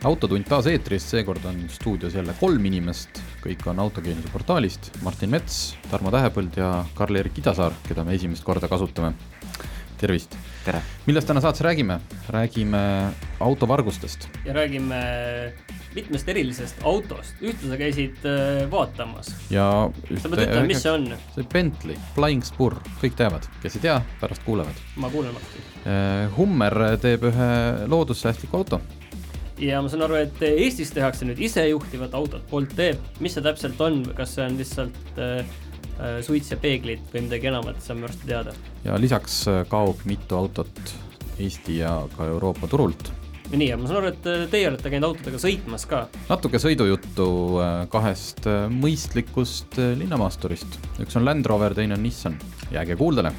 Autotund taas eetris, seekord on stuudios jälle kolm inimest, kõik on Autogeeniuse portaalist, Martin Mets, Tarmo Tähepõld ja Karl-Erik Idasaar, keda me esimest korda kasutame. tervist! tere! millest täna saates räägime? räägime autovargustest. ja räägime mitmest erilisest autost, ühte sa käisid äh, vaatamas. ja sa pead ütlema, mis see on? see Bentley, Flying Spur, kõik teavad, kes ei tea, pärast kuulevad. ma kuulen varsti. Hummer teeb ühe loodussäästliku auto ja ma saan aru, et Eestis tehakse nüüd isejuhtivat autot, Bolt teeb, mis see täpselt on, kas see on lihtsalt äh, äh, suits ja peeglid või midagi enamat, saame varsti teada. ja lisaks äh, kaob mitu autot Eesti ja ka Euroopa turult. nii, ja ma saan aru, et äh, teie olete käinud autodega sõitmas ka. natuke sõidujuttu kahest mõistlikust linnamaasturist, üks on Land Rover, teine on Nissan, jääge kuuldele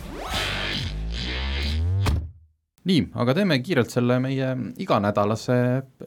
nii, aga teeme kiirelt selle meie iganädalase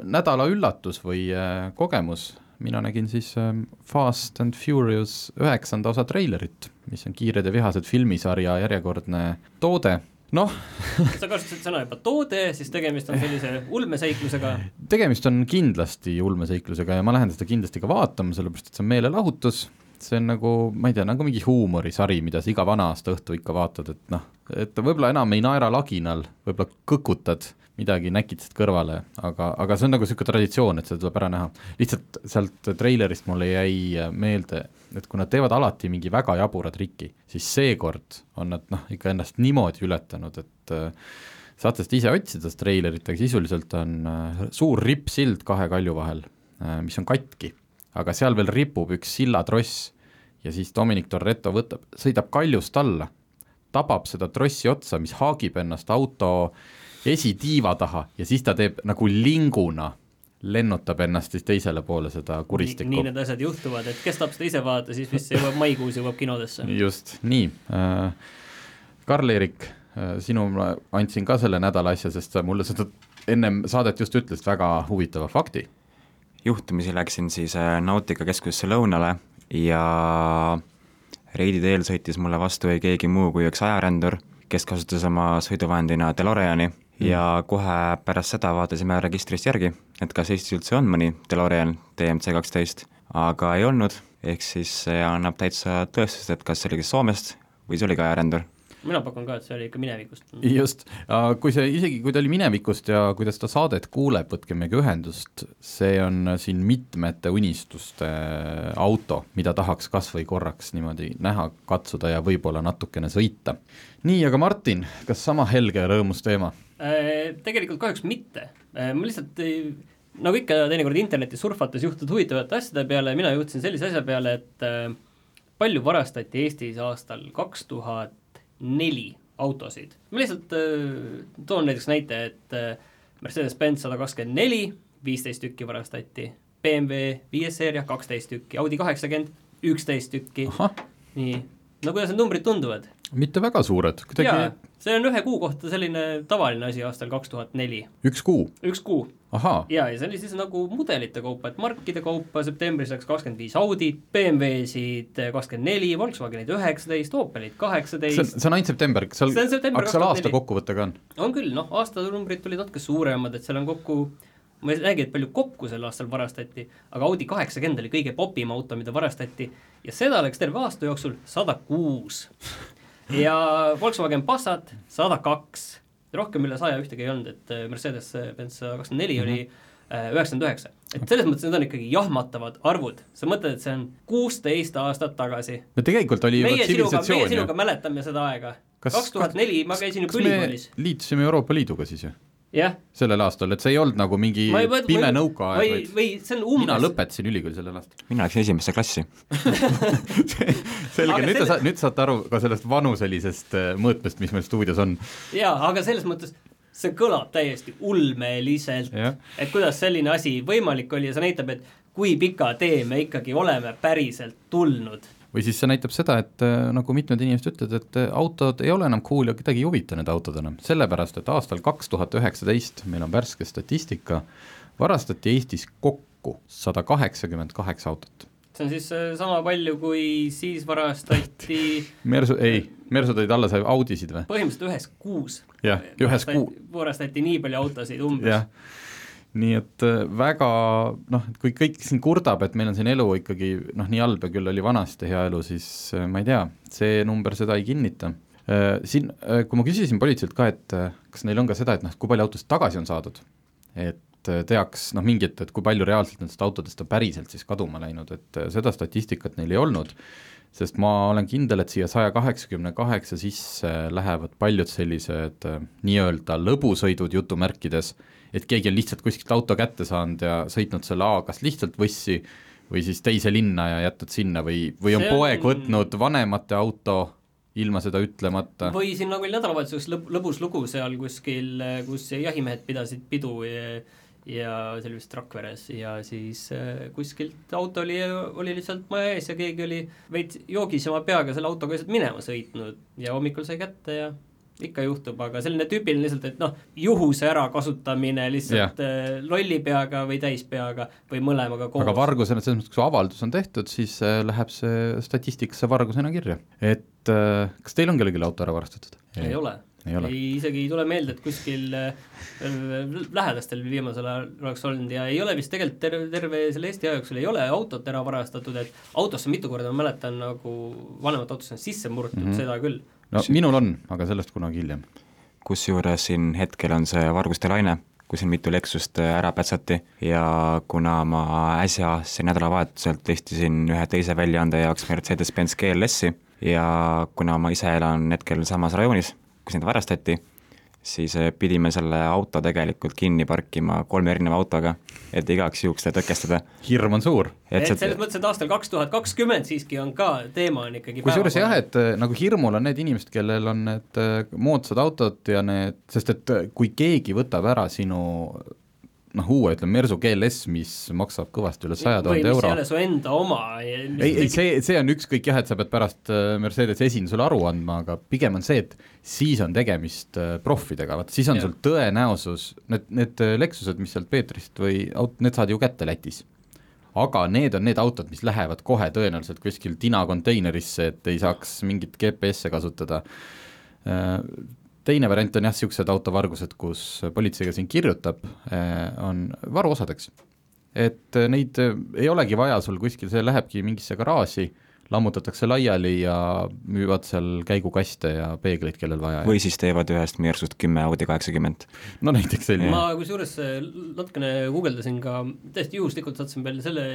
nädala üllatus või äh, kogemus. mina nägin siis äh, Fast and Furious üheksanda osa treilerit, mis on Kiired ja vihased filmisarja järjekordne toode noh sa kasutasid sõna juba toode, siis tegemist on sellise ulmeseiklusega? tegemist on kindlasti ulmeseiklusega ja ma lähen seda kindlasti ka vaatama, sellepärast et see on meelelahutus, see on nagu, ma ei tea, nagu mingi huumorisari, mida sa iga vana-aasta õhtu ikka vaatad, et noh, et võib-olla enam ei naera laginal, võib-olla kõkutad midagi, näkitad kõrvale, aga, aga see on nagu niisugune traditsioon, et seda tuleb ära näha. lihtsalt sealt treilerist mulle jäi meelde, et kui nad teevad alati mingi väga jabura triki, siis seekord on nad noh, ikka ennast niimoodi ületanud, et äh, saate seda ise otsida, seda treilerit, aga sisuliselt on äh, suur rippsild kahe kalju vahel, äh, mis on katki, aga seal veel ripub üks sillatross ja siis Dominic Torretto võtab, sõidab kaljust alla, tabab seda trossi otsa, mis haagib ennast auto esitiiva taha ja siis ta teeb nagu linguna, lennutab ennast siis teisele poole seda kuristikku. nii need asjad juhtuvad, et kes tahab seda ise vaadata, siis vist see jõuab maikuus, jõuab kinodesse. just, nii äh,. Karl-Erik äh,, sinule andsin ka selle nädala asja, sest sa mulle seda ennem saadet just ütlesid, väga huvitava fakti. Juhtumisi läksin siis äh, Nautika keskusesse lõunale ja reidi teel sõitis mulle vastu ei keegi muu kui üks ajarändur, kes kasutas oma sõiduvahendina DeLoreani mm. ja kohe pärast seda vaatasime registrist järgi, et kas Eestis üldse on mõni DeLorean DMC kaksteist, aga ei olnud, ehk siis see annab täitsa tõestust, et kas see oli kas Soomest või see oli ka ajarändur mina pakun ka, et see oli ikka minevikust. just, kui see, isegi kui ta oli minevikust ja kui ta saadet kuuleb, võtke meiega ühendust, see on siin mitmete unistuste auto, mida tahaks kas või korraks niimoodi näha, katsuda ja võib-olla natukene sõita. nii, aga Martin, kas sama helge ja rõõmus teema? Äh, tegelikult kahjuks mitte, äh, ma lihtsalt ei nagu ikka teinekord internetis surfates juhtud huvitavate asjade peale, mina jõudsin sellise asja peale, et äh, palju varastati Eestis aastal kaks tuhat neli autosid. ma lihtsalt äh, toon näiteks näite, et äh, Mercedes-Benz sada kakskümmend neli, viisteist tükki varastati, BMW viies seeria kaksteist tükki, Audi kaheksakümmend üksteist tükki, nii, no kuidas need numbrid tunduvad? Mitte väga suured, kuidagi see on ühe kuu kohta selline tavaline asi aastal kaks tuhat neli. üks kuu? üks kuu. ja, ja see oli siis nagu mudelite kaupa, et markide kaupa septembris läks kakskümmend viis Audit, BMW-sid kakskümmend neli, Volkswagenid üheksateist, Opelid kaheksateist. see on ainult september, kas seal, aga seal aasta kokkuvõte ka on? on küll, noh, aastanumbrid tulid natuke suuremad, et seal on kokku ma ei räägi, et palju kokku sel aastal varastati, aga Audi kaheksakümmend oli kõige popim auto, mida varastati ja seda läks terve aasta jooksul sada kuus. Ja Volkswagen Passat sada kaks, rohkem üle saja ühtegi ei olnud, et äh, Mercedes-Benz sada kakskümmend neli oli äh, üheksakümmend üheksa. et selles mõttes need on ikkagi jahmatavad arvud, sa mõtled, et see on kuusteist aastat tagasi. no tegelikult oli meie sinuga, meie sinuga mäletame seda aega. kaks tuhat neli ma käisin ju ülikoolis. liitusime Euroopa Liiduga siis ju jah. sellel aastal, et see ei olnud nagu mingi ei, võt, pime nõukaaeg, vaid või on umbes mina lõpetasin ülikooli sellel aastal. mina läksin esimesse klassi selge, nüüd te, nüüd saate aru ka sellest vanuselisest äh, mõõtmest, mis meil stuudios on. jaa, aga selles mõttes see kõlab täiesti ulmeliselt, et kuidas selline asi võimalik oli ja see näitab, et kui pika tee me ikkagi oleme päriselt tulnud või siis see näitab seda, et äh, nagu mitmed inimesed ütlevad, et äh, autod ei ole enam cool ja kedagi ei huvita need autod enam, sellepärast et aastal kaks tuhat üheksateist, meil on värske statistika, varastati Eestis kokku sada kaheksakümmend kaheksa autot. see on siis äh, sama palju, kui siis varastati Mersu, ei, Mersu tõid alla, sai Audisid või? põhimõtteliselt ühes kuus. jah, ühes kuu-. varastati nii palju autosid umbes nii et äh, väga noh, et kui kõik siin kurdab, et meil on siin elu ikkagi noh, nii halb ja küll oli vanasti hea elu, siis äh, ma ei tea, see number seda ei kinnita. Äh, siin, kui ma küsisin politseilt ka, et kas neil on ka seda, et noh, kui palju autosid tagasi on saadud, et teaks noh, mingit, et kui palju reaalselt nendest autodest on päriselt siis kaduma läinud, et seda statistikat neil ei olnud, sest ma olen kindel, et siia saja kaheksakümne kaheksa sisse lähevad paljud sellised nii-öelda lõbusõidud jutumärkides et keegi on lihtsalt kuskilt auto kätte saanud ja sõitnud selle A kas lihtsalt võssi või siis teise linna ja jätnud sinna või, või on see poeg on... võtnud vanemate auto ilma seda ütlemata. või siin nagu oli nädalavahetuseks lõb-, lõbus lugu seal kuskil, kus jahimehed pidasid pidu ja, ja see oli vist Rakveres ja siis äh, kuskilt auto oli, oli lihtsalt maja ees ja keegi oli veits joogisema peaga selle autoga lihtsalt minema sõitnud ja hommikul sai kätte ja ikka juhtub, aga selline tüüpiline lihtsalt, et noh, juhuse ärakasutamine lihtsalt yeah. lolli peaga või täispeaga või mõlemaga koos. aga vargusena, selles mõttes, kui avaldus on tehtud, siis äh, läheb see statistikasse vargusena kirja. et äh, kas teil on kellelgi auto ära varastatud? ei ole ei, ei, isegi ei tule meelde, et kuskil äh, lähedastel viimasel ajal oleks olnud ja ei ole vist tegelikult terve, terve selle Eesti aja jooksul ei ole autot ära varastatud, et autosse mitu korda ma mäletan nagu vanemat autosse on sisse murtud mm, -hmm. seda küll no Siin... minul on, aga sellest kunagi hiljem. kusjuures siin hetkel on see varguste laine, kui siin mitu Lexust äh, ära pätsati ja kuna ma äsja siin nädalavahetusel testisin ühe teise väljaande jaoks Mercedes-Benz GLS-i ja kuna ma ise elan hetkel samas rajoonis, kus neid varastati, siis eh, pidime selle auto tegelikult kinni parkima kolme erineva autoga, et igaks juhuks seda tõkestada. hirm on suur. et selles mõttes, et aastal kaks tuhat kakskümmend siiski on ka, teema on ikkagi kusjuures jah, et eh, nagu hirmul on need inimesed, kellel on need eh, moodsad autod ja need, sest et kui keegi võtab ära sinu noh, uue, ütleme Mersu GLS, mis maksab kõvasti üle saja tuhande euro. või mis ei ole su enda oma. ei, ei see, see on ükskõik jah, et sa pead pärast äh, Mercedese esindusele aru andma, aga pigem on see, et siis on tegemist äh, proffidega, vaata siis on ja. sul tõenäosus, need, need äh, Lexused, mis sealt Peetrist või aut-, need saad ju kätte Lätis aga need on need autod, mis lähevad kohe tõenäoliselt kuskil tina konteinerisse, et ei saaks mingit GPS-e kasutada teine variant on jah, niisugused autovargused, kus politsei ka siin kirjutab, eh, on varuosadeks. et eh, neid eh, ei olegi vaja sul kuskil, see lähebki mingisse garaaži, lammutatakse laiali ja müüvad seal käigukaste ja peegleid, kellel vaja. või siis teevad ühest Mersust kümme Audi kaheksakümmend. no näiteks selline. ma kusjuures natukene guugeldasin ka, täiesti juhuslikult sattusin peale selle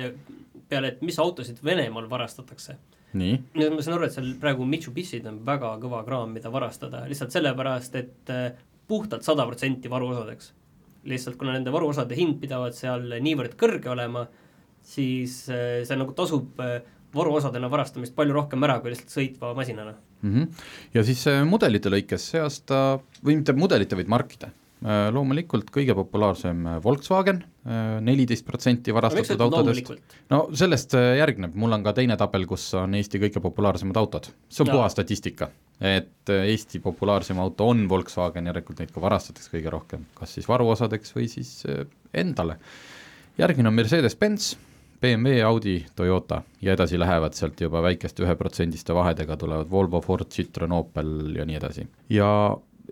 peale, et mis autosid Venemaal varastatakse nii? ma saan aru, et seal praegu Mitsubishid on väga kõva kraam, mida varastada, lihtsalt sellepärast, et äh, puhtalt sada protsenti varuosadeks. lihtsalt kuna nende varuosade hind pidavat seal niivõrd kõrge olema, siis äh, see nagu tasub äh, varuosadena varastamist palju rohkem ära kui lihtsalt sõitva masinana mm. -hmm. ja siis mudelite lõikes see aasta, või mitte mudelite, vaid markide loomulikult kõige populaarsem äh, Volkswagen, äh, neliteist protsenti varastatud autodest. no sellest järgneb, mul on ka teine tabel, kus on Eesti kõige populaarsemad autod, see on puhas statistika. et Eesti populaarsem auto on Volkswagen, järelikult neid ka varastatakse kõige rohkem, kas siis varuosadeks või siis endale. järgmine on Mercedes-Benz, BMW, Audi, Toyota ja edasi lähevad sealt juba väikeste üheprotsendiste vahedega tulevad Volvo, Ford, Citroen, Opel ja nii edasi. ja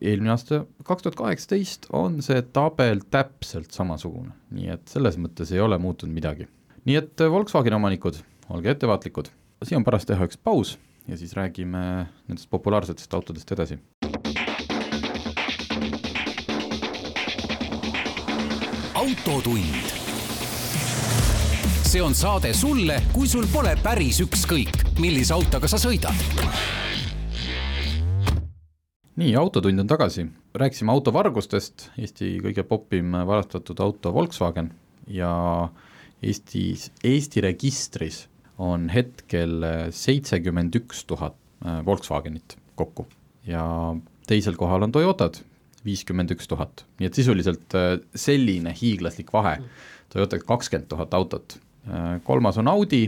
eelmine aasta, kaks tuhat kaheksateist, on see tabel täpselt samasugune, nii et selles mõttes ei ole muutunud midagi. nii et äh, Volkswageni omanikud, olge ettevaatlikud, siin on paras teha üks paus ja siis räägime nendest populaarsetest autodest edasi. autotund. see on saade sulle, kui sul pole päris ükskõik, millise autoga sa sõidad nii, Autotund on tagasi, rääkisime autovargustest, Eesti kõige popim varastatud auto Volkswagen ja Eestis, Eesti registris on hetkel seitsekümmend üks tuhat äh, Volkswagenit kokku. Ja teisel kohal on Toyotad, viiskümmend üks tuhat, nii et sisuliselt äh, selline hiiglaslik vahe. Toyotaga kakskümmend tuhat autot, äh, kolmas on Audi,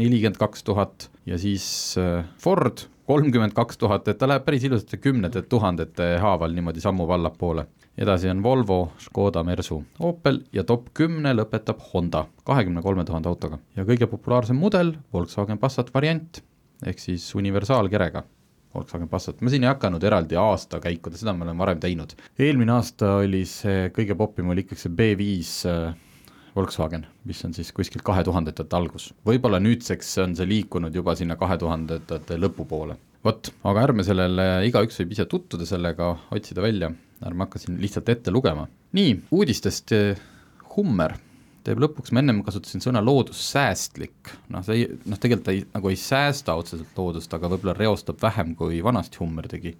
nelikümmend kaks tuhat ja siis Ford kolmkümmend kaks tuhat, et ta läheb päris ilusasti kümnete tuhandete haaval niimoodi sammub allapoole. edasi on Volvo, Škoda, Mersu, Opel ja top kümne lõpetab Honda kahekümne kolme tuhande autoga. ja kõige populaarsem mudel, Volkswagen Passat variant, ehk siis universaalkerega Volkswagen Passat, ma siin ei hakanud eraldi aastakäikuda, seda me oleme varem teinud. eelmine aasta oli see kõige popim oli ikkagi see B5 Volkswagen, mis on siis kuskil kahe tuhandendate algus. võib-olla nüüdseks on see liikunud juba sinna kahe tuhandendate lõpupoole. vot, aga ärme sellele, igaüks võib ise tutvuda sellega, otsida välja, ärme hakka siin lihtsalt ette lugema. nii, uudistest Hummer teeb lõpuks, ma ennem kasutasin sõna loodussäästlik, noh, see ei, noh, tegelikult ta ei, nagu ei säästa otseselt loodust, aga võib-olla reostab vähem, kui vanasti Hummer tegi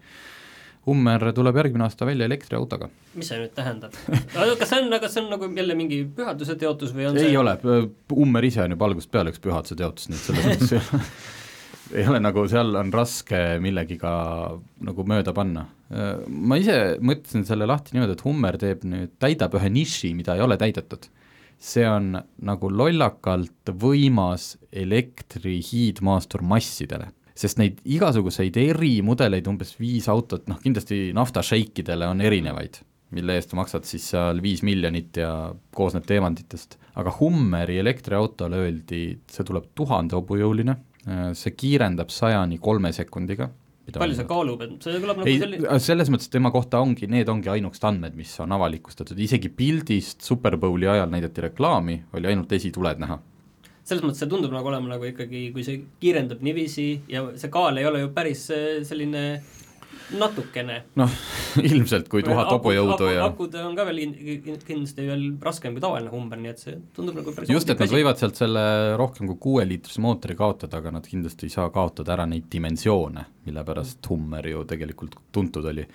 Hummer tuleb järgmine aasta välja elektriautoga. mis see nüüd tähendab? kas see on, kas see on nagu jälle mingi pühaduse teotus või on ei see ole, Hummer ise on juba algusest peale üks pühaduse teotus, nii et selles mõttes ei ole ei ole nagu, seal on raske millegiga nagu mööda panna. ma ise mõtlesin selle lahti niimoodi, et Hummer teeb nüüd, täidab ühe niši, mida ei ole täidetud. see on nagu lollakalt võimas elektri hiidmaastur massidele sest neid igasuguseid erimudeleid, umbes viis autot, noh kindlasti naftašeikidele on erinevaid, mille eest maksad siis seal viis miljonit ja koosneb teemantidest. aga Hummeri elektriautole öeldi, see tuleb tuhande hobujõuline, see kiirendab sajani kolme sekundiga, palju see kaalub, et see kõlab nagu selline, selles mõttes tema kohta ongi, need ongi ainukesed andmed, mis on avalikustatud, isegi pildist Super Bowli ajal näidati reklaami, oli ainult esituled näha. Selles mõttes see tundub nagu olema nagu ikkagi, kui see kiirendab niiviisi ja see kaal ei ole ju päris äh, selline natukene. noh, ilmselt kui tuhat hobujõudu ja akud on ka veel kin- kindlasti veel raskem kui tavaline Humber, nii et see tundub nagu päris just, et nad võivad sealt selle rohkem kui kuueliitrise mootori kaotada, aga nad kindlasti ei saa kaotada ära neid dimensioone, mille pärast Hummer ju tegelikult tuntud oli.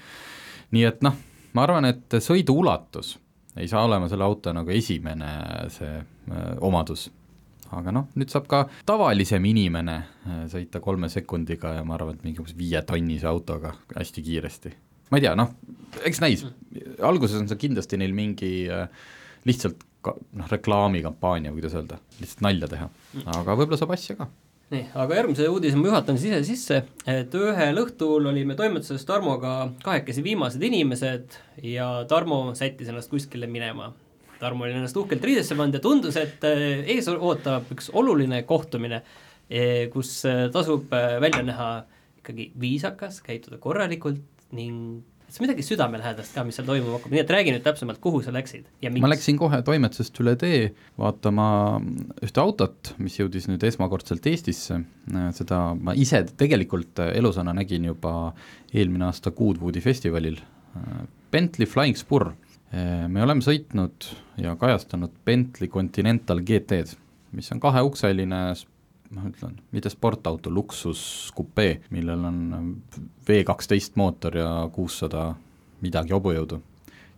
nii et noh, ma arvan, et sõidu ulatus ei saa olema selle auto nagu esimene see öö, omadus aga noh, nüüd saab ka tavalisem inimene äh, sõita kolme sekundiga ja ma arvan, et mingi umbes viietonnise autoga hästi kiiresti. ma ei tea, noh, eks näis, alguses on see kindlasti neil mingi äh, lihtsalt ka, noh, reklaamikampaania, kuidas öelda, lihtsalt nalja teha, aga võib-olla saab asja ka. nii, aga järgmise uudise ma juhatan siis ise sisse, et ühel õhtul olime toimetuses Tarmoga kahekesi viimased inimesed ja Tarmo sättis ennast kuskile minema. Tarmo oli ennast uhkelt riidesse pannud ja tundus, et eh, ees ootab üks oluline kohtumine, kus eh, tasub eh, välja näha ikkagi viisakas, käituda korralikult ning kas midagi südamelähedast ka, mis seal toimuma hakkab, nii et räägi nüüd täpsemalt, kuhu sa läksid ja miks ma? läksin kohe toimetusest üle tee vaatama ühte autot, mis jõudis nüüd esmakordselt Eestisse, seda ma ise tegelikult elusana nägin juba eelmine aasta Goodwoodi festivalil, Bentley Flying Spur. Me oleme sõitnud ja kajastanud Bentley Continental GT-d, mis on kaheukseline ma ütlen, mitte sportauto, luksuskupee, millel on V kaksteist mootor ja kuussada midagi hobujõudu,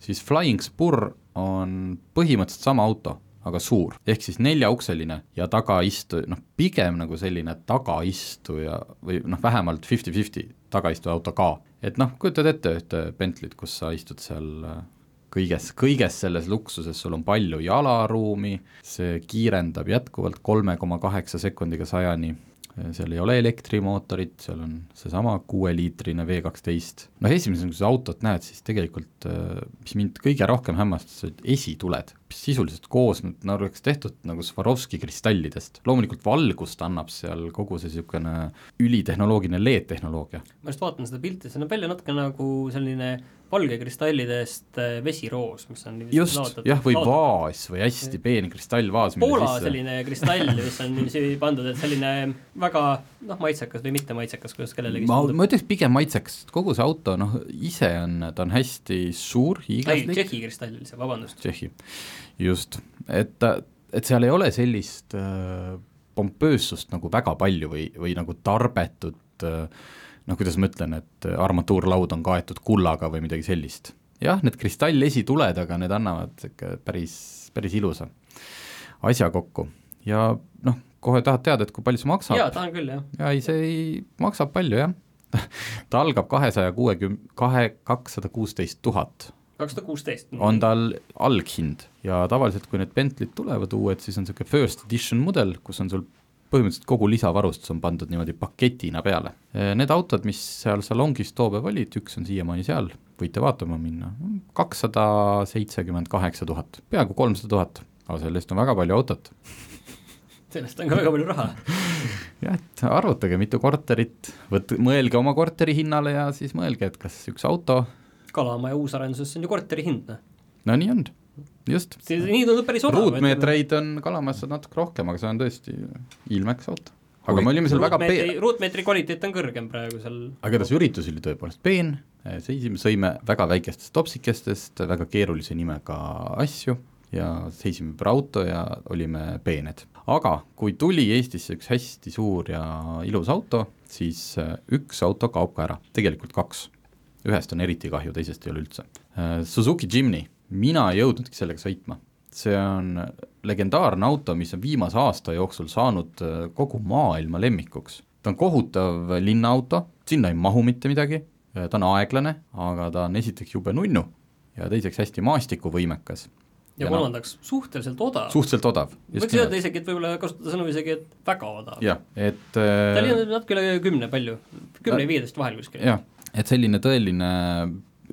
siis Flying Spur on põhimõtteliselt sama auto, aga suur, ehk siis neljaukseline ja tagaistu-, noh pigem nagu selline tagaistuja või noh, vähemalt fifty-fifty tagaistuja auto ka. et noh, kujutad ette ühte Bentley't, kus sa istud seal äh, kõiges, kõiges selles luksuses, sul on palju jalaruumi, see kiirendab jätkuvalt kolme koma kaheksa sekundiga sajani, seal ei ole elektrimootorit, seal on seesama kuueliitrine V kaksteist. noh, esimesena, kui sa autot näed, siis tegelikult mis mind kõige rohkem hämmastas, olid esituled, sisuliselt koosnevad, nagu oleks tehtud nagu Swarovski kristallidest. loomulikult valgust annab seal kogu see niisugune ülitehnoloogiline LED-tehnoloogia. ma just vaatan seda pilti, see näeb välja natuke nagu selline valgekristallidest äh, vesiroos, mis on just, jah, või vaas või hästi peen kristallvaas, Poola selline kristall, mis on niiviisi pandud, et selline väga noh, maitsekas või mitte maitsekas, kuidas kellelegi ma, ma ütleks pigem maitsekas, kogu see auto noh, ise on, ta on hästi suur, hiiglaslik. Tšehhi kristall vabandust. Tšehhi, just, et et seal ei ole sellist äh, pompöössust nagu väga palju või, või nagu tarbetut äh, noh, kuidas ma ütlen, et armatuurlaud on kaetud kullaga või midagi sellist. jah, need kristallesituled, aga need annavad ikka päris, päris ilusa asja kokku ja noh, kohe tahad teada, et kui palju see maksab? jaa, tahan küll, jah. ja ei, see ei, maksab palju jah, ta algab kahesaja kuuekümne, kahe, kakssada kuusteist tuhat kakssada kuusteist. on tal alghind ja tavaliselt, kui need Bentley'd tulevad uued, siis on niisugune first edition mudel, kus on sul põhimõtteliselt kogu lisavarustus on pandud niimoodi paketina peale. Need autod, mis seal salongis too päev olid, üks on siiamaani seal, võite vaatama minna, kakssada seitsekümmend kaheksa tuhat, peaaegu kolmsada tuhat, aga sellest on väga palju autot sellest on ka väga palju raha. jah, et arvutage, mitu korterit, võt-, mõelge oma korteri hinnale ja siis mõelge, et kas üks auto Kalamaja uusarenduses on ju korteri hind, noh. no nii on, just. nii tundub päris odav. ruutmeetreid on Kalamajas natuke rohkem, aga see on tõesti ilmeks auto. aga me olime seal väga peen-. ruutmeetri kvaliteet on kõrgem praegu seal. aga igatahes üritus oli tõepoolest peen, seisime, sõime väga väikestest topsikestest väga keerulise nimega asju ja seisime ümber auto ja olime peened. aga kui tuli Eestisse üks hästi suur ja ilus auto, siis üks auto kaob ka ära, tegelikult kaks ühest on eriti kahju, teisest ei ole üldse. Äh, Suzuki Jimny, mina ei jõudnudki sellega sõitma. see on legendaarne auto, mis on viimase aasta jooksul saanud äh, kogu maailma lemmikuks. ta on kohutav linnaauto, sinna ei mahu mitte midagi, äh, ta on aeglane, aga ta on esiteks jube nunnu ja teiseks hästi maastikuvõimekas ja, ja kolmandaks no, suhteliselt odav. suhteliselt odav. võiks öelda isegi, et võib-olla kasutada sõnu isegi, et väga odav. jah, et ta oli natuke üle kümne palju, kümne ja viieteist vahel kuskil. jah, et selline tõeline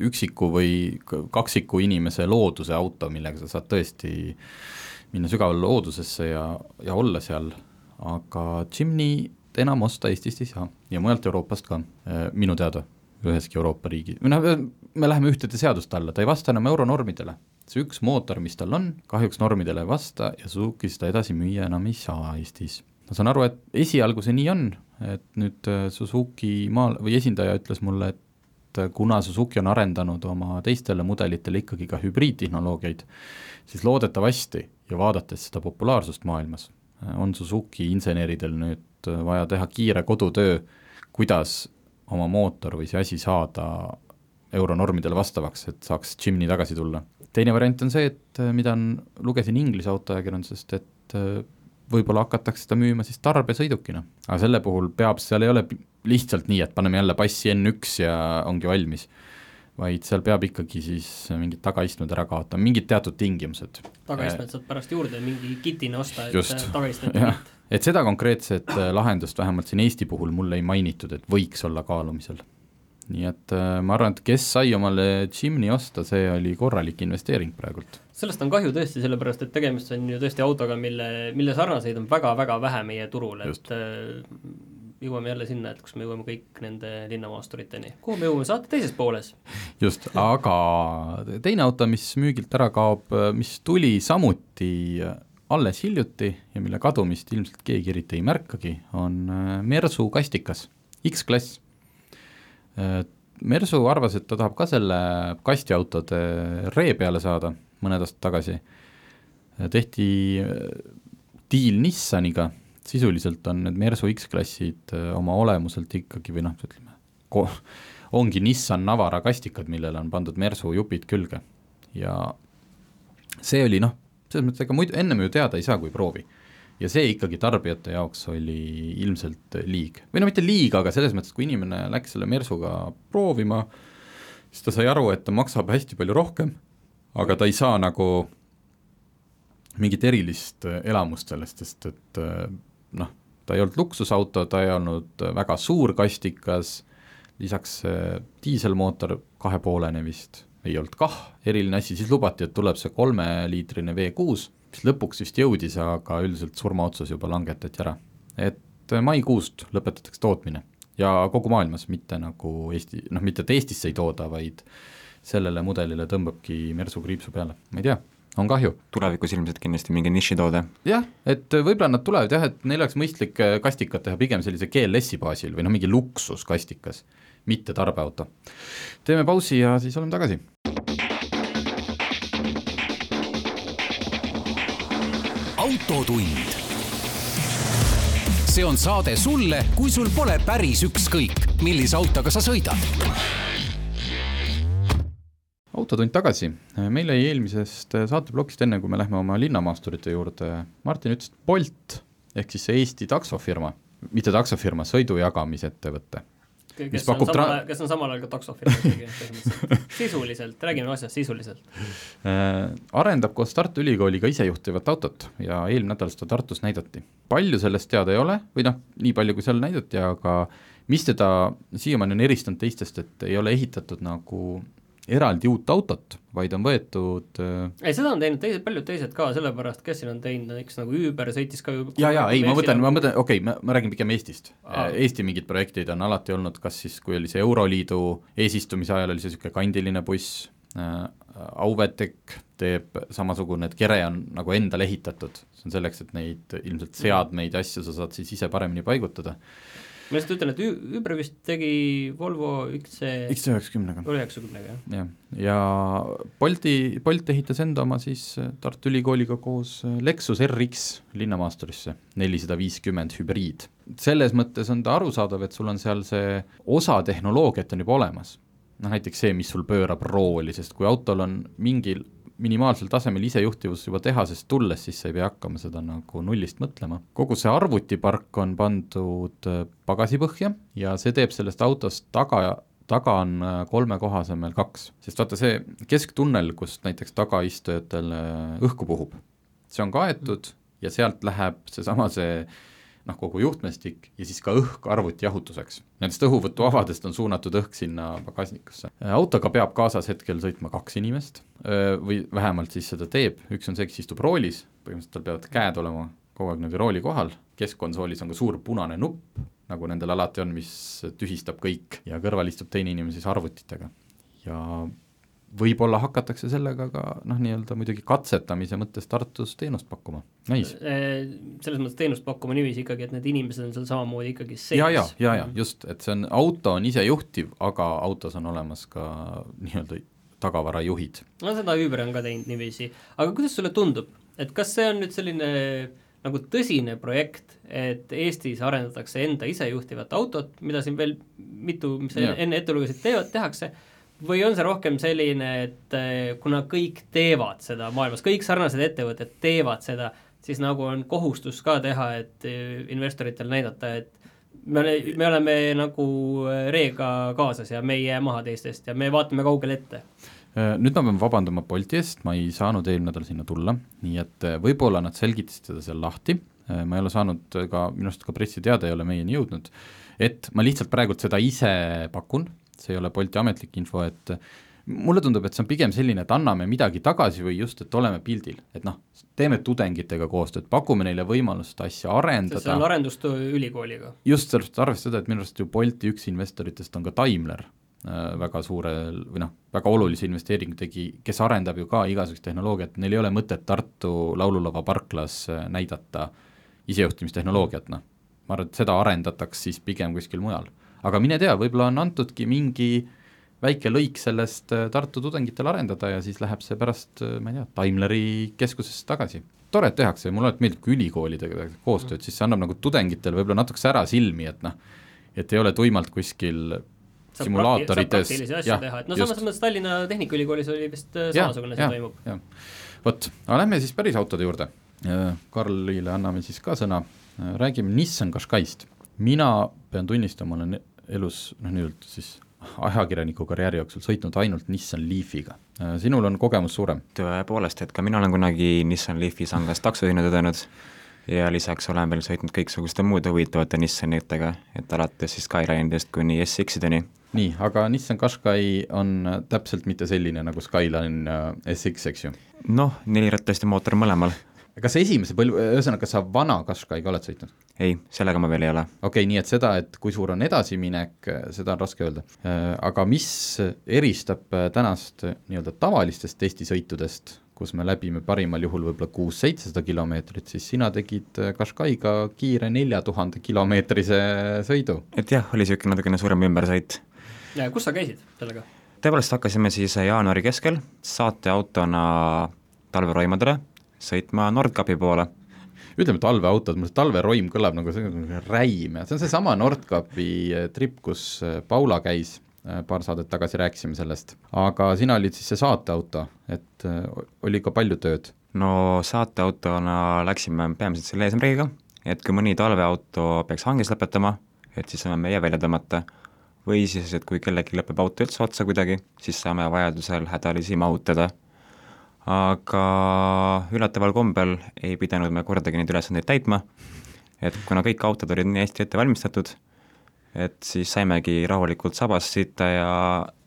üksiku või kaksiku inimese looduse auto, millega sa saad tõesti minna sügavale loodusesse ja, ja olla seal, aga Jimny enam osta Eestist ei saa ja mujalt Euroopast ka, eh, minu teada, üheski Euroopa riigi, või noh, me läheme ühtede seaduste alla, ta ei vasta enam euronormidele. see üks mootor, mis tal on, kahjuks normidele ei vasta ja Suzuki seda edasi müüa enam ei saa Eestis. ma saan aru, et esialgu see nii on, et nüüd äh, Suzuki maal või esindaja ütles mulle, et äh, kuna Suzuki on arendanud oma teistele mudelitele ikkagi ka hübriidtehnoloogiaid, siis loodetavasti ja vaadates seda populaarsust maailmas, äh, on Suzuki inseneridel nüüd vaja teha kiire kodutöö, kuidas oma mootor või see asi saada euronormidele vastavaks, et saaks Jimny tagasi tulla. teine variant on see, et mida on, lugesin Inglise autoajakirjandusest, et võib-olla hakatakse seda müüma siis tarbesõidukina, aga selle puhul peab, seal ei ole lihtsalt nii, et paneme jälle passi N1 ja ongi valmis, vaid seal peab ikkagi siis mingid tagaistmed ära kaotama, mingid teatud tingimused. tagaistmed saad pärast juurde mingi kitina osta, et tagaistmed et seda konkreetset äh, lahendust vähemalt siin Eesti puhul mulle ei mainitud, et võiks olla kaalumisel nii et äh, ma arvan, et kes sai omale Jimny osta, see oli korralik investeering praegult. sellest on kahju tõesti, sellepärast et tegemist on ju tõesti autoga, mille, mille sarnaseid on väga-väga vähe meie turul, et äh, jõuame jälle sinna, et kus me jõuame kõik nende linnamaasturiteni. kuhu me jõuame saate teises pooles? just, aga teine auto, mis müügilt ära kaob, mis tuli samuti alles hiljuti ja mille kadumist ilmselt keegi eriti ei märkagi, on äh, Mersu kastikas, X-klass Äh, Mersu arvas, et ta tahab ka selle kastiautode ree peale saada mõned aastad tagasi. Äh, tehti äh, diil Nissaniga, sisuliselt on need Mersu X-klassid oma olemuselt ikkagi või noh, ütleme, ongi Nissan Navara kastikad, millele on pandud Mersu jupid külge. ja see oli noh, selles mõttes, ega muidu ennem ju teada ei saa, kui proovi ja see ikkagi tarbijate jaoks oli ilmselt liig. või no mitte liig, aga selles mõttes, kui inimene läks selle Mersuga proovima, siis ta sai aru, et ta maksab hästi palju rohkem, aga ta ei saa nagu mingit erilist elamust sellest, sest et noh, ta ei olnud luksusauto, ta ei olnud väga suur kastikas, lisaks diiselmootor kahepoolene vist ei olnud kah eriline asi, siis lubati, et tuleb see kolmeliitrine V6 mis lõpuks vist jõudis, aga üldiselt surmaotsus juba langetati ära. et maikuust lõpetatakse tootmine ja kogu maailmas, mitte nagu Eesti, noh, mitte et Eestisse ei tooda, vaid sellele mudelile tõmbabki Mersu kriipsu peale, ma ei tea, on kahju. tulevikus ilmselt kindlasti mingi nišitoode. jah, et võib-olla nad tulevad jah, et neil oleks mõistlik äh, kastikat teha pigem sellise GLS-i baasil või noh, mingi luksuskastikas, mitte tarbeauto. teeme pausi ja siis oleme tagasi autotund. see on saade sulle, kui sul pole päris ükskõik, millise autoga sa sõidad. autotund tagasi, meil jäi eelmisest saateplokist, enne kui me lähme oma linnamaasturite juurde, Martin ütles, et Bolt ehk siis see Eesti taksofirma, mitte taksofirma, sõidujagamisettevõte, kes on samal ajal, kes on samal ajal ka taksofirma ikkagi sisuliselt, räägime asjast sisuliselt. Äh, arendab koos Tartu Ülikooliga isejuhtivat autot ja eelmine nädal seda Tartus näidati. palju sellest teada ei ole või noh, nii palju, kui seal näidati, aga mis teda siiamaani on eristanud teistest, et ei ole ehitatud nagu eraldi uut autot, vaid on võetud äh, ei, seda on teinud teised, paljud teised ka, sellepärast kes siin on teinud, näiteks nagu Uber sõitis ka ju ja, ja ei, ma mõtlen, ma mõtlen, okei okay,, ma, ma räägin pigem Eestist Aa.. Eesti mingid projektid on alati olnud, kas siis, kui oli see Euroliidu eesistumise ajal oli see niisugune kandiline buss äh,, Auvetek teeb samasugune, et kere on nagu endale ehitatud, see on selleks, et neid ilmselt seadmeid ja asju sa saad siis ise paremini paigutada. Ma lihtsalt ütlen, et Uber vist tegi Volvo XC X üheksakümnega, üheksakümnega, jah. jah, ja Bolti, Bolt ehitas enda oma siis Tartu Ülikooliga koos Lexus RX linnamaasturisse, nelisada viiskümmend hübriid. selles mõttes on ta arusaadav, et sul on seal see osa tehnoloogiat on juba olemas. noh näiteks see, mis sul pöörab rooli, sest kui autol on mingil minimaalsel tasemel isejuhtivus juba tehasest tulles, siis sa ei pea hakkama seda nagu nullist mõtlema. kogu see arvutipark on pandud äh, pagasipõhja ja see teeb sellest autost taga taga on äh, kolme koha asemel kaks, sest vaata see kesktunnel, kust näiteks tagaistujatel äh, õhku puhub, see on kaetud ja sealt läheb seesama see noh, kogu juhtmestik ja siis ka õhk arvuti jahutuseks. Nendest õhuvõtuavadest on suunatud õhk sinna pagasnikusse. autoga peab kaasas hetkel sõitma kaks inimest või vähemalt siis seda teeb, üks on see, kes istub roolis, põhimõtteliselt tal peavad käed olema kogu aeg niimoodi rooli kohal, keskkonsoolis on ka suur punane nupp, nagu nendel alati on, mis tühistab kõik ja kõrval istub teine inimene siis arvutitega. ja võib-olla hakatakse sellega ka noh, nii-öelda muidugi katsetamise mõttes Tartus teenust pakkuma, näis. selles mõttes teenust pakkuma niiviisi ikkagi, et need inimesed on seal samamoodi ikkagi sees. ja, ja, ja, ja just, et see on, auto on isejuhtiv, aga autos on olemas ka nii-öelda tagavarajuhid. no seda Uber on ka teinud niiviisi, aga kuidas sulle tundub, et kas see on nüüd selline nagu tõsine projekt, et Eestis arendatakse enda isejuhtivat autot, mida siin veel mitu, mis sa enne ette lugesid, teevad, tehakse, või on see rohkem selline, et eh, kuna kõik teevad seda maailmas, kõik sarnased ettevõtted teevad seda, siis nagu on kohustus ka teha, et eh, investoritel näidata, et me me oleme nagu eh, reega kaasas ja me ei jää maha teistest ja me vaatame kaugele ette. Äh, nüüd ma pean vabandama Bolti eest, ma ei saanud eelmine nädal sinna tulla, nii et äh, võib-olla nad selgitasid seda seal lahti, ma ei ole saanud ka, minu arust ka pressiteade ei ole meieni jõudnud, et ma lihtsalt praegult seda ise pakun, see ei ole Bolti ametlik info, et mulle tundub, et see on pigem selline, et anname midagi tagasi või just, et oleme pildil, et noh, teeme tudengitega koostööd, pakume neile võimalust asja sest see on arendada, arendustöö ülikooliga. just sellest arvestades seda, et minu arust ju Bolti üks investoritest on ka Daimler, väga suurel või noh, väga olulise investeeringu tegi, kes arendab ju ka igasugust tehnoloogiat, neil ei ole mõtet Tartu laululava parklas äh, näidata isejuhtimistehnoloogiat, noh. ma arvan, et seda arendataks siis pigem kuskil mujal. Aga mine tea, võib-olla on antudki mingi väike lõik sellest äh, Tartu tudengitele arendada ja siis läheb see pärast, ma ei tea, Daimleri keskusesse tagasi. tore, et tehakse mulle alati meeldib, kui ülikoolidega tehakse koostööd, siis see annab nagu tudengitele võib-olla natuke sära silmi, et noh, et ei ole tuimalt kuskil saab simulaatorites, et no just. samas mõttes Tallinna Tehnikaülikoolis oli vist äh, Jah, samasugune jah, asi toimub. jah. vot, aga lähme siis päris autode juurde. Karlile anname siis ka sõna, räägime Nissan Qashqai'st. mina pean tunnistama, olen elus noh, nii-öelda siis ajakirjaniku karjääri jooksul sõitnud ainult Nissan Leafiga. sinul on kogemus suurem? tõepoolest, et ka mina olen kunagi Nissan Leafi sangas taksojuhina tõdenud ja lisaks olen veel sõitnud kõiksuguste muude huvitavate Nissanitega, et alates siis Skyline'idest kuni SX-ideni. nii, aga Nissan Qashqai on täpselt mitte selline nagu Skyline äh, SX, eks ju? noh, nelirattasti mootor mõlemal. Kas esimese põlve, ühesõnaga, kas sa vana Qashqai'ga oled sõitnud? ei, sellega ma veel ei ole. okei okay,, nii et seda, et kui suur on edasiminek, seda on raske öelda. aga mis eristab äh, tänast äh, nii-öelda tavalistest testisõitudest, kus me läbime parimal juhul võib-olla kuus-seitsesada kilomeetrit, siis sina tegid äh, Qashqai'ga kiire nelja tuhande kilomeetrise sõidu. et jah, oli niisugune natukene suurem ümbersõit. ja kus sa käisid sellega? tõepoolest hakkasime siis jaanuari keskel saateautona talveroimadele sõitma Nordkapi poole. Ütleme talveautod, mul see talveroim kõlab nagu räim ja see on seesama Nordkapi äh, trip, kus äh, Paula käis, paar saadet tagasi rääkisime sellest, aga sina olid siis see saateauto, et oli ka palju tööd? No saateautona läksime peamiselt selle eesmärgiga, et kui mõni talveauto peaks hanges lõpetama, et siis saame meie välja tõmmata, või siis, et kui kellelgi lõpeb auto üldse otsa kuidagi, siis saame vajadusel hädalisi mahutada. Aga üllataval kombel ei pidanud me kordagi neid ülesandeid täitma, et kuna kõik autod olid nii hästi ette valmistatud, et siis saimegi rahulikult sabas sitta ja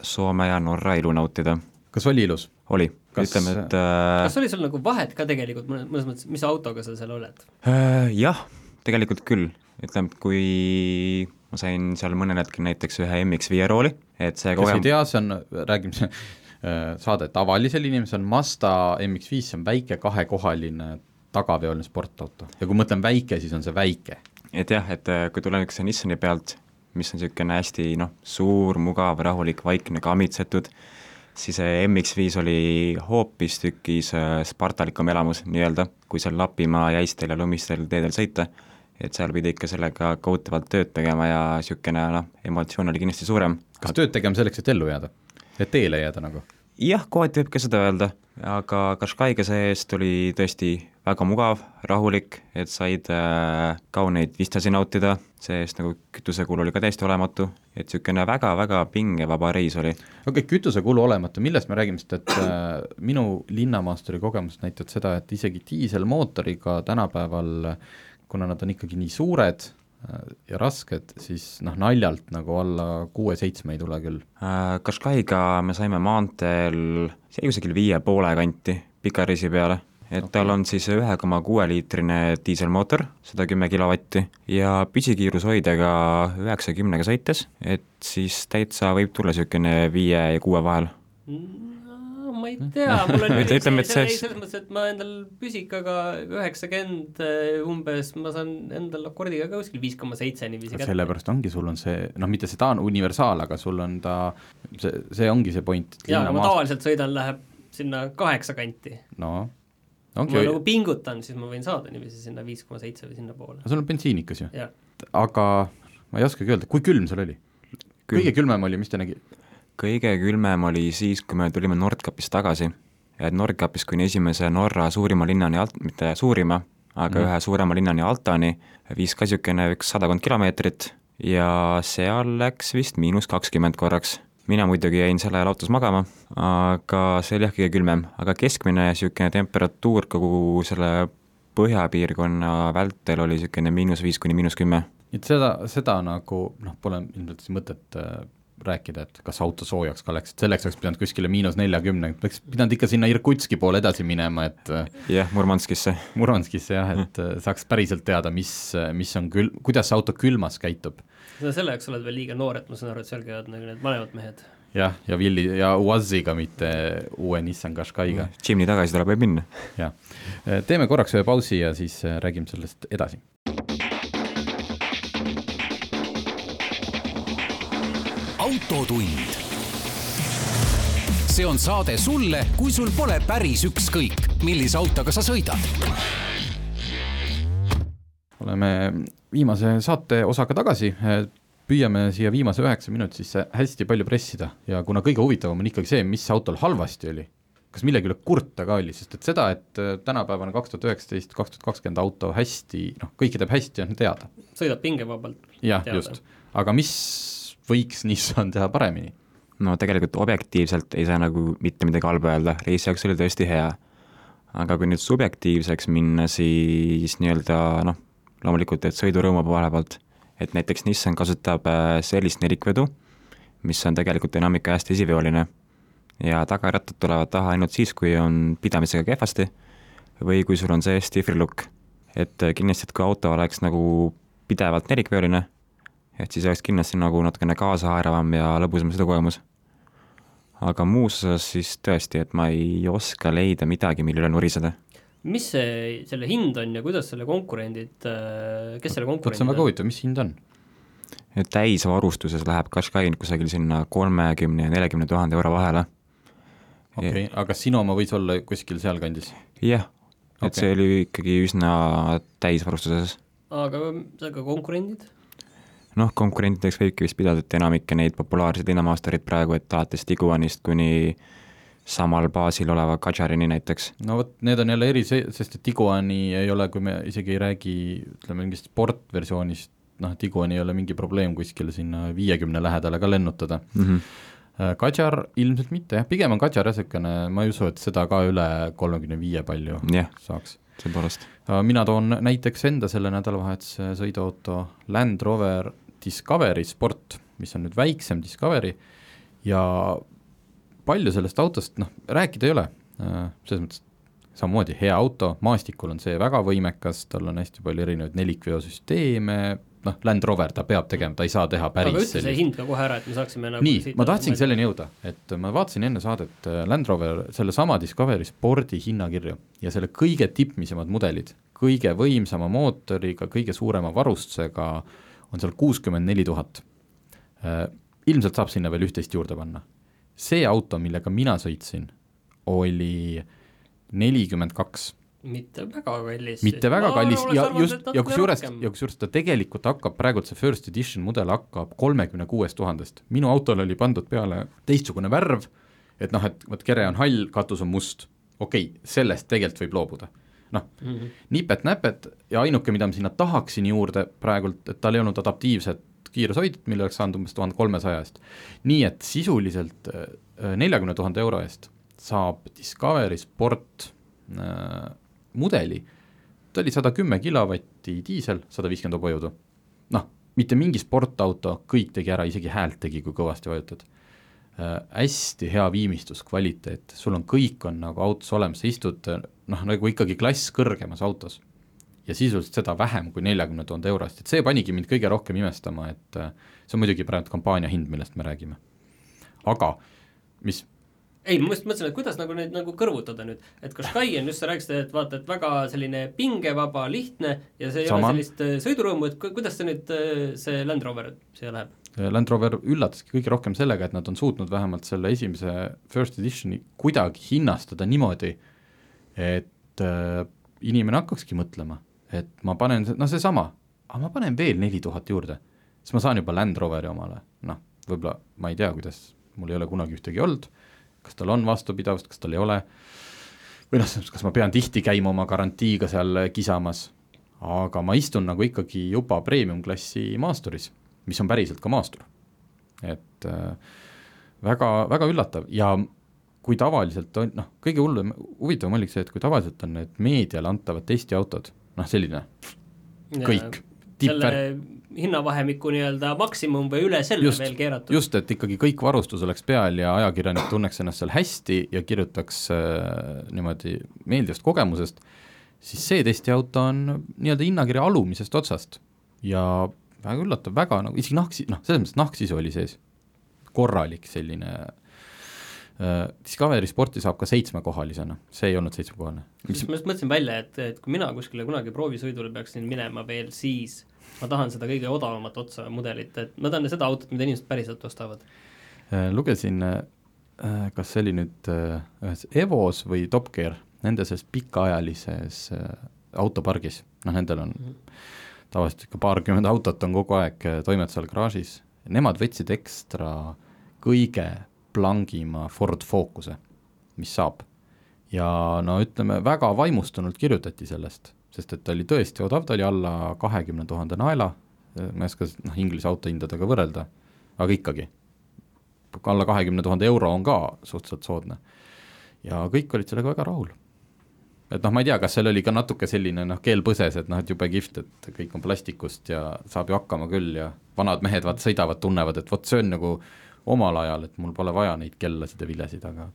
Soome ja Norra ilu nautida. kas oli ilus? oli, ütleme, et äh, kas oli sul nagu vahet ka tegelikult mõnes, mõnes mõttes, mis autoga sa seal oled? äh, jah, tegelikult küll, ütleme, kui ma sain seal mõnel hetkel näiteks ühe MX-5 rooli, et see kes kogemus ei tea, see on, räägime saade tavalisel inimesel, Mazda MX-5, see on väike kahekohaline tagaveoline sportauto ja kui ma ütlen väike, siis on see väike. et jah, et äh, kui tulen üks Nissani pealt, mis on niisugune hästi noh, suur, mugav, rahulik, vaikne, kammitsetud, siis see MX5 oli hoopistükkis äh, spartalikum elamus nii-öelda, kui seal Lapimaa jäistel ja lumistel teedel sõita, et seal pidi ikka sellega kohutavalt tööd tegema ja niisugune noh, emotsioon oli kindlasti suurem. kas tööd tegema selleks, et ellu jääda? Et teele jääda nagu? jah, kohati võib ka seda öelda, aga Qashqai'ga see-eest oli tõesti väga mugav, rahulik, et said äh, kauneid vistasi nautida, see-eest nagu kütusekulu oli ka täiesti olematu, et niisugune väga-väga pingevaba reis oli. okei okay,, kütusekulu olematu, millest me räägime, sest et äh, minu linnamaasturi kogemused näitavad seda, et isegi diiselmootoriga tänapäeval, kuna nad on ikkagi nii suured ja rasked, siis noh, naljalt nagu alla kuue-seitsme ei tule küll. Äh, Qashqai'ga me saime maanteel, see jäi kusagil viie poole kanti pika reisi peale et okay. tal on siis ühe koma kuue liitrine diiselmootor, sada kümme kilovatti, ja püsikiirushoidega üheksakümnega sõites, et siis täitsa võib tulla niisugune viie ja kuue vahel no, ma ei tea, mul on Ütle- ütleme, et see- selles mõttes, et ma endal püsikaga üheksakümmend eh, umbes, ma saan endal akordiga ka kuskil viis koma seitse niiviisi kätte. sellepärast ongi, sul on see, noh, mitte see ta on universaal, aga sul on ta, see, see ongi see point, et jaa, ma linnamaast- tavaliselt sõidan, läheb sinna kaheksa kanti. no kui ongi ma nagu pingutan, siis ma võin saada niiviisi sinna viis koma seitse või sinnapoole. sul on bensiinikas ju, aga ma ei oskagi öelda, kui külm seal oli? kõige külmem oli, mis ta nägi? Kõige külmem oli siis, kui me tulime Nordkapist tagasi. et Nordkapist kuni esimese Norra suurima linnani, mitte suurima, aga mm. ühe suurema linnani Altani, viis ka niisugune üks sadakond kilomeetrit ja seal läks vist miinus kakskümmend korraks. mina muidugi jäin sel ajal autos magama, aga see oli jah kõige külmem, aga keskmine niisugune temperatuur kogu selle põhjapiirkonna vältel oli niisugune miinus viis kuni miinus kümme et seda, seda nagu noh, pole ilmselt siis mõtet äh, rääkida, et kas auto soojaks ka läks, et selleks oleks pidanud kuskile miinus neljakümne, oleks pidanud ikka sinna Irkutski poole edasi minema, et äh, jah, Murmanskisse Murmanskisse jah, et äh, saaks päriselt teada, mis, mis on kül-, kuidas see auto külmas käitub. sa selle jaoks oled veel liiga noor, et ma saan aru, et seal käivad nagu need vanemad mehed. jah, ja Willi ja Uaziga, mitte uue Nissan Qashqai'ga, Jimny tagasi tuleb võib minna. jah. teeme korraks ühe pausi ja siis äh, räägime sellest edasi. Autotund. see on saade sulle, kui sul pole päris ükskõik, millise autoga sa sõidad. oleme viimase saate osaga tagasi, püüame siia viimase üheksa minuti sisse hästi palju pressida ja kuna kõige huvitavam on ikkagi see, mis autol halvasti oli, kas millegi üle kurta ka oli, sest et seda, et äh, tänapäevane kaks tuhat üheksateist, kaks tuhat kakskümmend auto hästi, noh, kõike teeb hästi, on teada. sõidab pingevabalt. jah, just, aga mis võiks Nissan teha paremini? no tegelikult objektiivselt ei saa nagu mitte midagi halba öelda, reis jaoks oli tõesti hea. aga kui nüüd subjektiivseks minna, siis nii-öelda noh, loomulikult, et sõidurõõmu poole pealt, et näiteks Nissan kasutab äh, sellist nelikvedu, mis on tegelikult enamik ajast esiveoline ja tagarattad tulevad taha ainult siis, kui on pidamisega kehvasti või kui sul on see stifrilukk. et äh, kindlasti, et kui auto oleks nagu pidevalt nelikveoline, et siis oleks kindlasti nagu natukene kaasahaaravam ja lõbusam sõidukogemus. aga muus osas siis tõesti, et ma ei oska leida midagi, mille üle nuriseda. mis see, selle hind on ja kuidas selle konkurendid, kes selle vot see on konkurendid väga huvitav, mis hind on? et täisvarustuses läheb Qashqai kusagil sinna kolmekümne ja neljakümne tuhande euro vahele. okei okay., aga kas sinu oma võis olla kuskil sealkandis? jah, et Okei. see oli ikkagi üsna täisvarustuses. aga, aga konkurendid? Noh, konkurentideks võibki vist pidada, et enamikke neid populaarseid linnamaastureid praegu, et alates Tiguanist kuni samal baasil oleva Kadžarini näiteks. no vot, need on jälle eri, sest et Tiguani ei ole, kui me isegi ei räägi, ütleme mingist sportversioonist, noh, Tiguan ei ole mingi probleem kuskile sinna viiekümne lähedale ka lennutada mm. -hmm. Kadjar ilmselt mitte jah, pigem on Kadjar niisugune, ma ei usu, et seda ka üle kolmekümne viie palju yeah. saaks. tõepoolest. mina toon näiteks enda selle nädalavahetuse sõiduauto Land Rover Discovery Sport, mis on nüüd väiksem Discovery ja palju sellest autost noh, rääkida ei ole, selles mõttes samamoodi hea auto, maastikul on see väga võimekas, tal on hästi palju erinevaid nelikveosüsteeme, noh, Land Rover ta peab tegema, ta ei saa teha päris aga ütle see hind ka kohe ära, et me saaksime nagu nii, ma tahtsin selleni jõuda, et ma vaatasin enne saadet äh, Land Rover sellesama Discovery spordi hinnakirju ja selle kõige tippmisemad mudelid, kõige võimsama mootoriga, kõige suurema varustusega on seal kuuskümmend neli tuhat. Äh, ilmselt saab sinna veel üht-teist juurde panna. see auto, millega mina sõitsin, oli nelikümmend kaks mitte väga kallis. mitte väga ma kallis ja just, ja kusjuures, ja kusjuures ta tegelikult hakkab, praegult see first edition mudel hakkab kolmekümne kuuest tuhandest. minu autole oli pandud peale teistsugune värv, et noh, et vot kere on hall, katus on must. okei okay,, sellest tegelikult võib loobuda. Noh mm -hmm., nipet-näpet ja ainuke, mida ma sinna tahaksin juurde praegult, et tal ei olnud adaptiivset kiirushoidjat, mille oleks saanud umbes tuhande kolmesaja eest. nii et sisuliselt äh, neljakümne tuhande euro eest saab Discovery Sport äh, mudeli, ta oli sada kümme kilovatti diisel, sada viiskümmend hobujõudu. noh, mitte mingi sportauto, kõik tegi ära, isegi häält tegi, kui kõvasti vajutad. Hästi hea viimistluskvaliteet, sul on kõik on nagu autos olemas, sa istud noh, nagu ikkagi klass kõrgemas autos. ja sisuliselt seda vähem kui neljakümne tuhande euro eest, et see panigi mind kõige rohkem imestama, et äh, see on muidugi praegu kampaania hind, millest me räägime. aga mis ei, ma just mõtlesin, et kuidas nagu neid nagu kõrvutada nüüd, et Qashqai on just, sa rääkisid, et vaata, et väga selline pingevaba, lihtne ja see ei Sama. ole sellist äh, sõidurõõmu, et kuidas see nüüd, äh, see Land Rover siia läheb? Land Rover üllataski kõige rohkem sellega, et nad on suutnud vähemalt selle esimese first edition'i kuidagi hinnastada niimoodi, et äh, inimene hakkakski mõtlema, et ma panen, noh seesama, aga ma panen veel neli tuhat juurde, siis ma saan juba Land Roveri omale, noh, võib-olla ma ei tea, kuidas, mul ei ole kunagi ühtegi olnud kas tal on vastupidavust, kas tal ei ole, või noh, kas ma pean tihti käima oma garantiiga seal kisamas, aga ma istun nagu ikkagi juba premium-klassi maasturis, mis on päriselt ka maastur. et äh, väga, väga üllatav ja kui tavaliselt on, noh, kõige hullem, huvitavam oligi see, et kui tavaliselt on need meediale antavad testiautod, noh selline kõik, tippvärk. hinnavahemiku nii-öelda maksimum või üle selle just, veel keeratud. just, et ikkagi kõik varustus oleks peal ja ajakirjanik tunneks ennast seal hästi ja kirjutaks äh, niimoodi meeldivast kogemusest, siis see testiauto on nii-öelda hinnakirja alumisest otsast ja väga üllatav, väga nagu isegi nahk, noh, selles mõttes nahksisu oli sees, korralik selline Uh, Discovery sporti saab ka seitsmekohalisena, see ei olnud seitsmekohaline. mis ma just mõtlesin välja, et, et kui mina kuskile kunagi proovisõidule peaksin minema veel, siis ma tahan seda kõige odavamat otsa mudelit, et ma tahan seda autot, mida inimesed päriselt ostavad uh,. lugesin uh,, kas see oli nüüd ühes Evos või Top Gear, nende selles pikaajalises autopargis, noh nendel on mm -hmm. Tavaliselt ikka paarkümmend autot on kogu aeg toimetusel garaažis, nemad võtsid ekstra kõige Blancima Ford Focuse, mis saab. ja no ütleme, väga vaimustunult kirjutati sellest, sest et ta oli tõesti odav, ta oli alla kahekümne tuhande naela, ma ei oska noh, Inglise autohindadega võrrelda, aga ikkagi, alla kahekümne tuhande euro on ka suhteliselt soodne. ja kõik olid sellega väga rahul et noh, ma ei tea, kas seal oli ka natuke selline noh, keel põses, et noh, et jube kihvt, et kõik on plastikust ja saab ju hakkama küll ja vanad mehed vaata sõidavad, tunnevad, et vot see on nagu omal ajal, et mul pole vaja neid kellasid ja vilesid, aga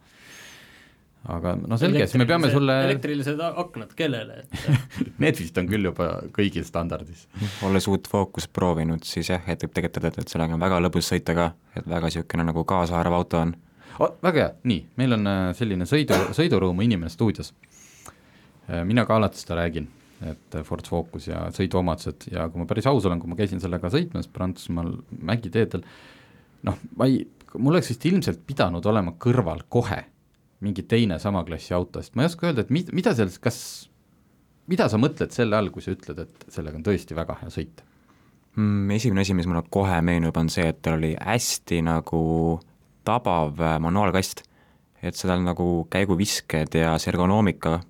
aga no selge, siis me peame sulle elektrilised aknad, kellele Need vist on küll juba kõigil standardis. olles uut Focus proovinud, siis jah, et võib tegelikult tõdeda, et sellega on väga lõbus sõita ka, et väga niisugune nagu kaasaarv auto on väga hea, nii, meil on äh, selline sõidu, sõidurõõmu inimene stuudios. Äh, mina ka alati seda räägin, et Ford Focus ja sõiduomadused ja kui ma päris aus olen, kui ma käisin sellega sõitmas Prantsusmaal mägiteedel, noh, ma ei, mul oleks vist ilmselt pidanud olema kõrval kohe mingi teine sama klassi auto, sest ma ei oska öelda, et mi-, mida selles, kas, mida sa mõtled selle all, kui sa ütled, et sellega on tõesti väga hea sõita mm,? Esimene asi, mis mulle kohe meenub, on see, et tal oli hästi nagu tabav äh, manuaalkast, et seal nagu käiguvisked ja see ergonoomika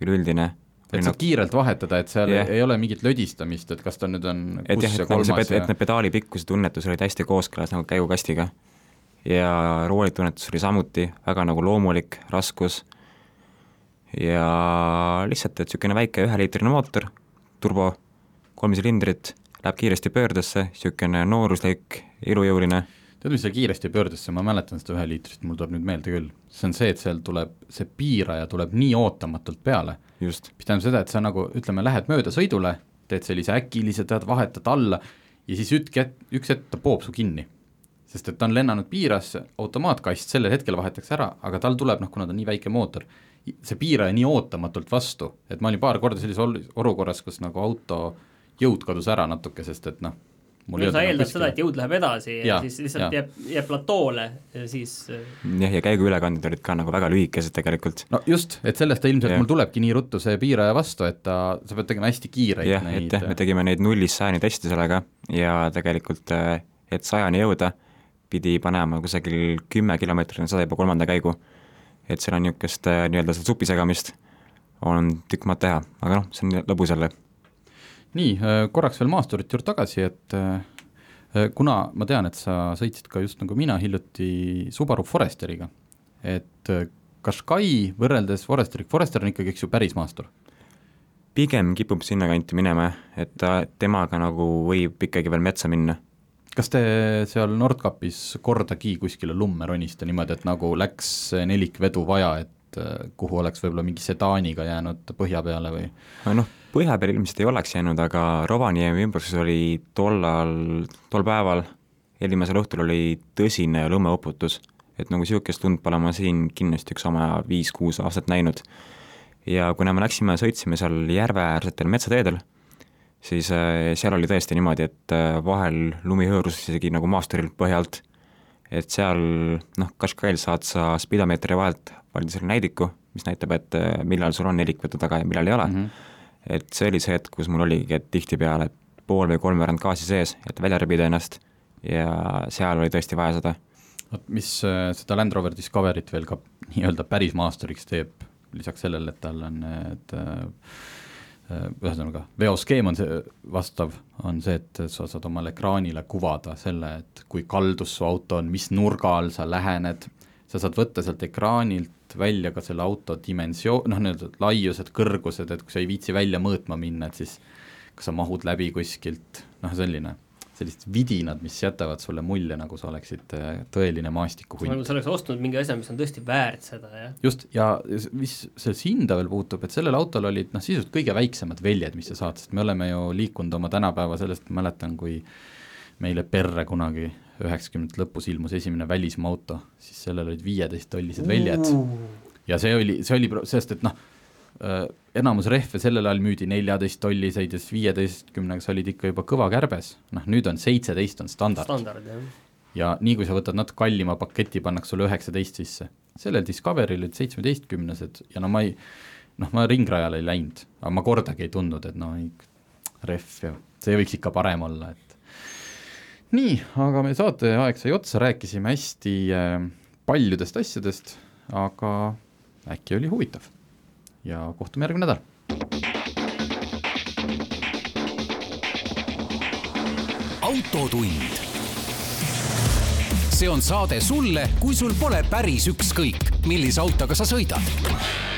üleüldine et saad kiirelt vahetada, et seal yeah. ei ole mingit lödistamist, et kas ta nüüd on et jah, ja et nagu see, kolmas et, need pedaali pikkuse tunnetus olid hästi kooskõlas nagu käigukastiga. ja rooli tunnetus oli samuti väga nagu loomulik, raskus ja lihtsalt, et niisugune väike üheliitrine mootor, turbo, kolm silindrit, läheb kiiresti pöördesse, niisugune nooruslik, ilujõuline, tead, mis seal kiiresti pöördesse, ma mäletan seda üheliitrist, mul tuleb nüüd meelde küll, see on see, et seal tuleb, see piiraja tuleb nii ootamatult peale, mis tähendab seda, et sa nagu ütleme, lähed mööda sõidule, teed sellise äkilise, tead, vahetad alla ja siis ütk het-, üks hetk ta poob su kinni. sest et ta on lennanud piirasse, automaatkast sellel hetkel vahetatakse ära, aga tal tuleb noh, kuna ta on nii väike mootor, see piiraja nii ootamatult vastu, et ma olin paar korda sellises ol-, olukorras, kus nagu auto jõud kadus ära natuke, sest et noh, mul no ei sa eeldad seda, kuskile. et jõud läheb edasi ja, ja siis lihtsalt jaa. jääb, jääb platoole ja siis äh, jah, ja käiguülekanded olid ka nagu väga lühikesed tegelikult. no just, et sellest ta ilmselt Jah. mul tulebki nii ruttu see piiraja vastu, et ta, sa pead tegema hästi kiireid jah, et neid jah, me tegime neid nullist sajani teste sellega ja tegelikult, äh, et sajani jõuda, pidi panema kusagil kümme kilomeetrit sada juba kolmanda käigu. et seal on niisugust äh, nii-öelda seda supi segamist, on tükk maad teha, aga noh, see on lõbus jälle. Nii, korraks veel maasturite juurde tagasi, et äh, kuna ma tean, et sa sõitsid ka just nagu mina hiljuti Subaru Foresteriga, et äh, Qashqai võrreldes Foresteriga, Forester on ikkagi, eks ju, päris maastur. pigem kipub sinnakanti minema, et ta, temaga nagu võib ikkagi veel metsa minna. kas te seal Nordkapis kordagi kuskile lumme roniste niimoodi, et nagu läks nelikvedu vaja, et äh, kuhu oleks võib-olla mingi sedaaniga jäänud põhja peale või? noh, põhja peal ilmselt ei oleks jäänud, aga Rovaniemi ümbruses oli tollal, tol päeval, eelmisel õhtul oli tõsine lumeuputus. et nagu niisugust lund pole ma siin kindlasti üks oma viis-kuus aastat näinud. ja kuna me läksime, sõitsime seal järveäärsetel metsateedel, siis äh, seal oli tõesti niimoodi, et äh, vahel lumi hõõrus isegi nagu maasturil põhjalt, et seal noh, Qashqail saad sa spidomeetri vahelt valida selle näidiku, mis näitab, et äh, millal sul on nelikvedu taga ja millal ei ole mm. -hmm. Et see oli see hetk, kus mul oligi, et tihtipeale pool või kolmveerand gaasi sees, et välja rebida ennast ja seal oli tõesti vaja seda. vot mis äh, seda Land Rover Discoveryt veel ka nii-öelda päris maasturiks teeb, lisaks sellele, et tal on need äh, äh, ühesõnaga, veoskeem on see vastav, on see, et sa saad omale ekraanile kuvada selle, et kui kaldus su auto on, mis nurga all sa lähened, sa saad võtta sealt ekraanilt välja ka selle auto dimensioon, noh, nii-öelda laiused, kõrgused, et kui sa ei viitsi välja mõõtma minna, et siis kas sa mahud läbi kuskilt, noh selline, sellised vidinad, mis jätavad sulle mulje, nagu sa oleksid äh, tõeline maastikuhunt nagu sa oleks ostnud mingi asja, mis on tõesti väärt seda, jah. just, ja mis sellesse hinda veel puutub, et sellel autol olid noh, sisuliselt kõige väiksemad väljed, mis sa saad, sest me oleme ju liikunud oma tänapäeva sellest, mäletan, kui meile perre kunagi üheksakümnendate lõpus ilmus esimene välismaa auto, siis sellel olid viieteisttollised väljed ja see oli, see oli, sest et noh, enamus rehve sellel ajal müüdi neljateisttolliseid ja siis viieteistkümnega sa olid ikka juba kõva kärbes, noh nüüd on seitseteist on standard, standard, ja nii kui sa võtad natuke kallima paketi, pannakse sulle üheksateist sisse. sellel Discoveril olid seitsmeteistkümnesed ja no ma ei, noh, ma ringrajale ei läinud, aga ma kordagi ei tundnud, et no ei, rehv ja see võiks ikka parem olla, et nii, aga meie saateaeg sai otsa, rääkisime hästi äh, paljudest asjadest, aga äkki oli huvitav. ja kohtume järgmine nädal. autotund. see on saade sulle, kui sul pole päris ükskõik, millise autoga sa sõidad